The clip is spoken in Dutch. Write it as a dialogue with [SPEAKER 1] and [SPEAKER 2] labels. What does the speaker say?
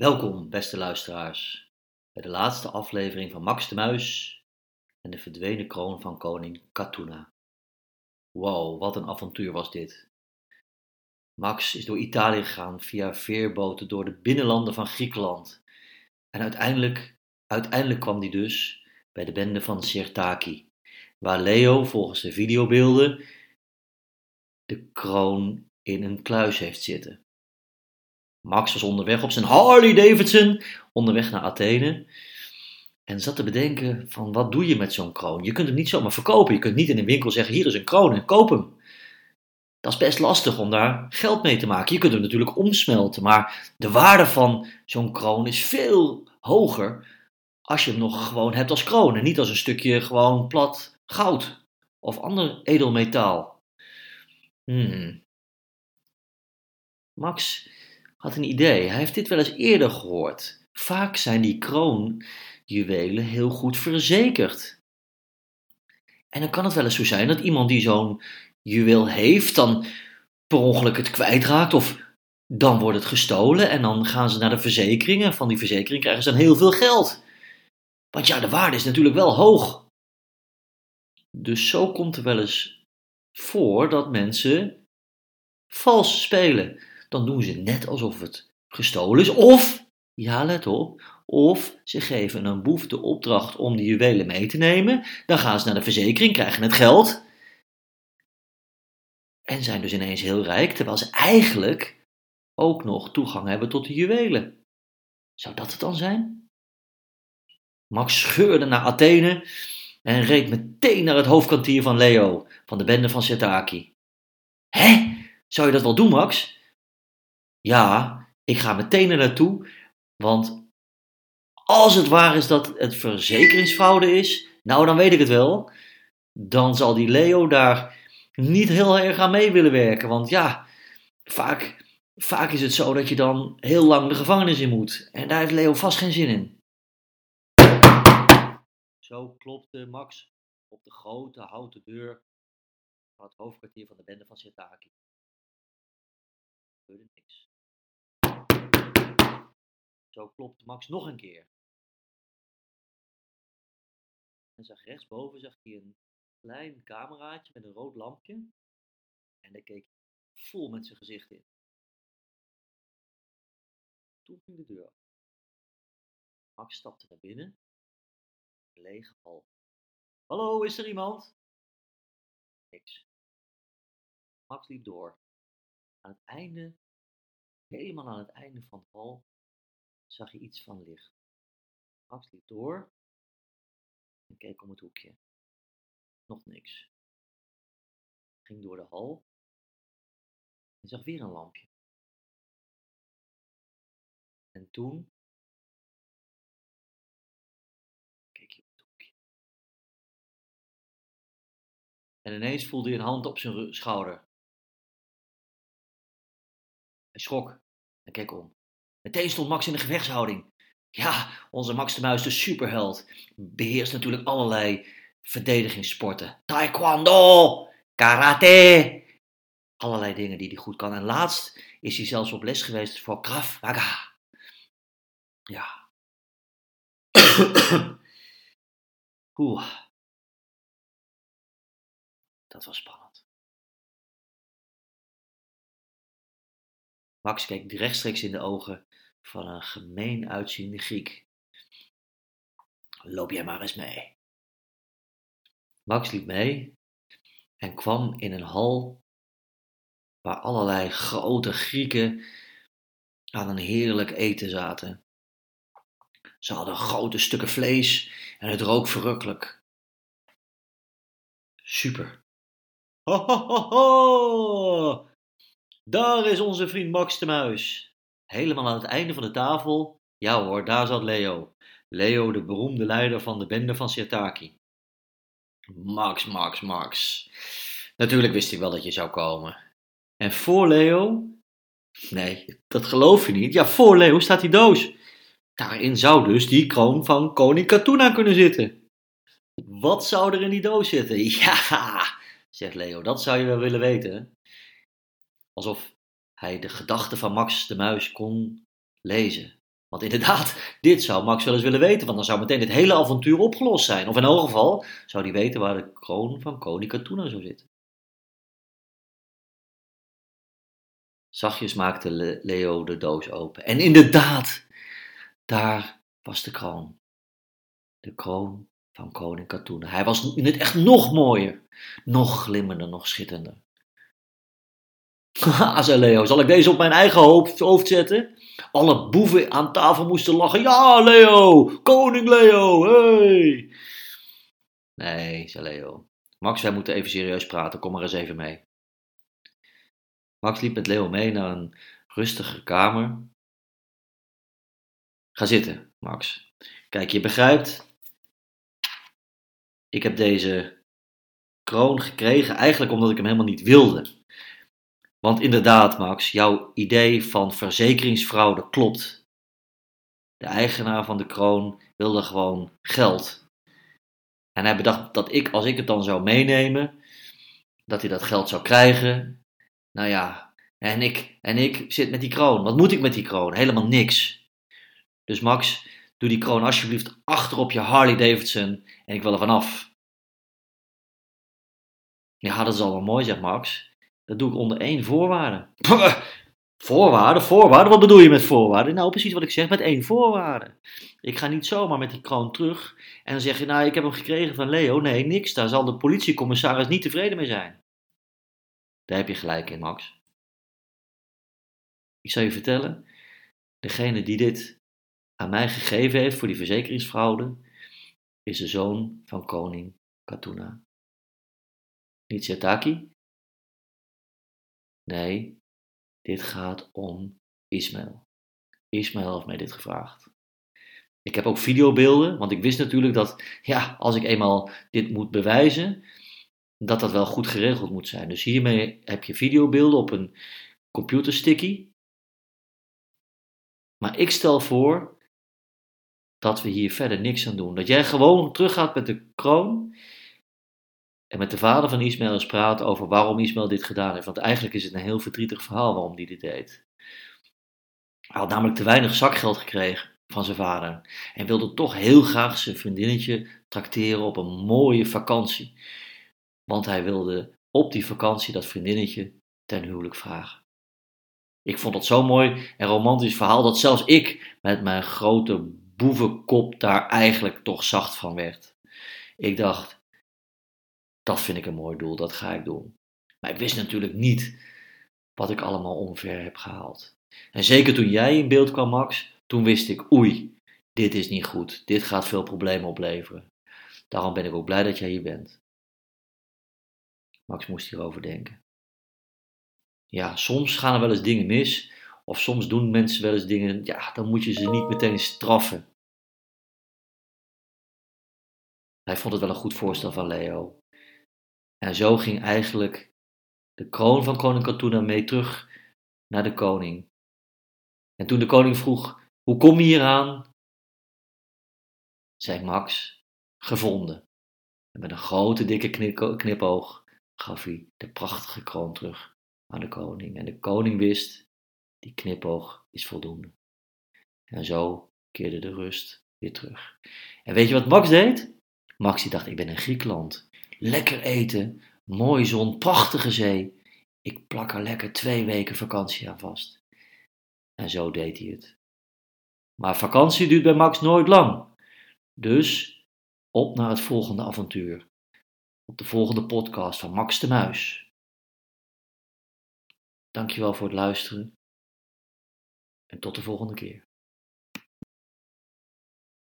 [SPEAKER 1] Welkom, beste luisteraars, bij de laatste aflevering van Max de Muis en de verdwenen kroon van koning Katuna. Wow, wat een avontuur was dit. Max is door Italië gegaan via veerboten door de binnenlanden van Griekenland. En uiteindelijk, uiteindelijk kwam hij dus bij de bende van Sirtaki, waar Leo volgens de videobeelden de kroon in een kluis heeft zitten. Max was onderweg op zijn Harley Davidson, onderweg naar Athene. En zat te bedenken van wat doe je met zo'n kroon? Je kunt hem niet zomaar verkopen. Je kunt niet in een winkel zeggen hier is een kroon en koop hem. Dat is best lastig om daar geld mee te maken. Je kunt hem natuurlijk omsmelten, maar de waarde van zo'n kroon is veel hoger als je hem nog gewoon hebt als kroon en niet als een stukje gewoon plat goud of ander edelmetaal. Hmm. Max had een idee. Hij heeft dit wel eens eerder gehoord. Vaak zijn die kroonjuwelen heel goed verzekerd. En dan kan het wel eens zo zijn dat iemand die zo'n juweel heeft, dan per ongeluk het kwijtraakt of dan wordt het gestolen en dan gaan ze naar de verzekering en van die verzekering krijgen ze dan heel veel geld. Want ja, de waarde is natuurlijk wel hoog. Dus zo komt er wel eens voor dat mensen vals spelen dan doen ze net alsof het gestolen is. Of, ja let op, of ze geven een boef de opdracht om die juwelen mee te nemen. Dan gaan ze naar de verzekering, krijgen het geld. En zijn dus ineens heel rijk, terwijl ze eigenlijk ook nog toegang hebben tot de juwelen. Zou dat het dan zijn? Max scheurde naar Athene en reed meteen naar het hoofdkwartier van Leo, van de bende van Setaki. Hé, zou je dat wel doen, Max? Ja, ik ga meteen er naartoe, want als het waar is dat het verzekeringsfraude is, nou dan weet ik het wel, dan zal die Leo daar niet heel erg aan mee willen werken. Want ja, vaak, vaak is het zo dat je dan heel lang de gevangenis in moet. En daar heeft Leo vast geen zin in. Zo klopte Max op de grote houten deur van het hoofdkwartier van de bende van Sirtaki. Er gebeurde niks. Zo klopt Max nog een keer. En zag rechtsboven zag hij een klein cameraatje met een rood lampje. En daar keek hij vol met zijn gezicht in. Toen ging de deur open. Max stapte naar binnen. Een lege hal. Hallo, is er iemand? Niks. Max liep door. Aan het einde, helemaal aan het einde van de hal, zag je iets van licht. Max liep door en keek om het hoekje. Nog niks. Ging door de hal en zag weer een lampje. En toen keek hij op het hoekje. En ineens voelde hij een hand op zijn schouder. Hij schrok en keek om. Meteen stond Max in de gevechtshouding. Ja, onze Max de Muis, de superheld, beheerst natuurlijk allerlei verdedigingssporten. Taekwondo, karate, allerlei dingen die hij goed kan. En laatst is hij zelfs op les geweest voor Krav Maga. Ja. Oeh. Dat was spannend. Max keek rechtstreeks in de ogen van een gemeen uitziende Griek. Loop jij maar eens mee. Max liep mee en kwam in een hal waar allerlei grote Grieken aan een heerlijk eten zaten. Ze hadden grote stukken vlees en het rook verrukkelijk. Super. Ho, ho, ho, ho. Daar is onze vriend Max de Muis. Helemaal aan het einde van de tafel, ja hoor, daar zat Leo. Leo, de beroemde leider van de bende van Sirtaki. Max, Max, Max. Natuurlijk wist ik wel dat je zou komen. En voor Leo? Nee, dat geloof je niet. Ja, voor Leo staat die doos. Daarin zou dus die kroon van koning Katuna kunnen zitten. Wat zou er in die doos zitten? Ja, zegt Leo, dat zou je wel willen weten. Alsof hij de gedachten van Max de Muis kon lezen. Want inderdaad, dit zou Max wel eens willen weten, want dan zou meteen het hele avontuur opgelost zijn. Of in elk geval zou hij weten waar de kroon van koning Katuna zou zitten. Zachtjes maakte Leo de doos open. En inderdaad, daar was de kroon. De kroon van koning Katuna. Hij was in het echt nog mooier, nog glimmender, nog schitterender. Haha, zei Leo, zal ik deze op mijn eigen hoofd, zetten? Alle boeven aan tafel moesten lachen. Ja, Leo, koning Leo, hey! Nee, zei Leo. Max, wij moeten even serieus praten, kom maar eens even mee. Max liep met Leo mee naar een rustige kamer. Ga zitten, Max. Kijk, je begrijpt. Ik heb deze kroon gekregen eigenlijk omdat ik hem helemaal niet wilde. Want inderdaad, Max, jouw idee van verzekeringsfraude klopt. De eigenaar van de kroon wilde gewoon geld. En hij bedacht dat ik, als ik het dan zou meenemen, dat hij dat geld zou krijgen nou ja, en ik, en ik zit met die kroon. Wat moet ik met die kroon? Helemaal niks. Dus Max, doe die kroon alsjeblieft achter op je Harley Davidson en ik wil er vanaf. Ja, dat is allemaal mooi, zegt Max. Dat doe ik onder één voorwaarde. Voorwaarden, voorwaarden, wat bedoel je met voorwaarden? Nou, precies wat ik zeg, met één voorwaarde. Ik ga niet zomaar met die kroon terug en dan zeg je, nou, ik heb hem gekregen van Leo. Nee, niks, daar zal de politiecommissaris niet tevreden mee zijn. Daar heb je gelijk in, Max. Ik zal je vertellen, degene die dit aan mij gegeven heeft voor die verzekeringsfraude, is de zoon van koning Katuna. Niet Shetaki? Nee, dit gaat om Ismaël. Ismaël heeft mij dit gevraagd. Ik heb ook videobeelden, want ik wist natuurlijk dat, ja, als ik eenmaal dit moet bewijzen, dat dat wel goed geregeld moet zijn. Dus hiermee heb je videobeelden op een computersticky. Maar ik stel voor dat we hier verder niks aan doen. Dat jij gewoon teruggaat met de kroon en met de vader van Ismaël eens praat over waarom Ismaël dit gedaan heeft. Want eigenlijk is het een heel verdrietig verhaal waarom hij dit deed. Hij had namelijk te weinig zakgeld gekregen van zijn vader en wilde toch heel graag zijn vriendinnetje trakteren op een mooie vakantie want hij wilde op die vakantie dat vriendinnetje ten huwelijk vragen. Ik vond het zo mooi en romantisch verhaal dat zelfs ik met mijn grote boevenkop daar eigenlijk toch zacht van werd. Ik dacht, dat vind ik een mooi doel, dat ga ik doen. Maar ik wist natuurlijk niet wat ik allemaal omver heb gehaald. En zeker toen jij in beeld kwam, Max, toen wist ik, oei, dit is niet goed, dit gaat veel problemen opleveren. Daarom ben ik ook blij dat jij hier bent. Max moest hierover denken. Ja, soms gaan er wel eens dingen mis, of soms doen mensen wel eens dingen, ja, dan moet je ze niet meteen straffen. Hij vond het wel een goed voorstel van Leo. En zo ging eigenlijk de kroon van koning Katuna mee terug naar de koning. En toen de koning vroeg, hoe kom je hier aan? zei Max, gevonden. En met een grote dikke knipoog gaf hij de prachtige kroon terug aan de koning. En de koning wist, die knipoog is voldoende. En zo keerde de rust weer terug. En weet je wat Max deed? Max die dacht, ik ben in Griekenland. Lekker eten, mooi zon, prachtige zee. Ik plak er lekker twee weken vakantie aan vast. En zo deed hij het. Maar vakantie duurt bij Max nooit lang. Dus op naar het volgende avontuur op de volgende podcast van Max de Muis. Dankjewel voor het luisteren en tot de volgende keer.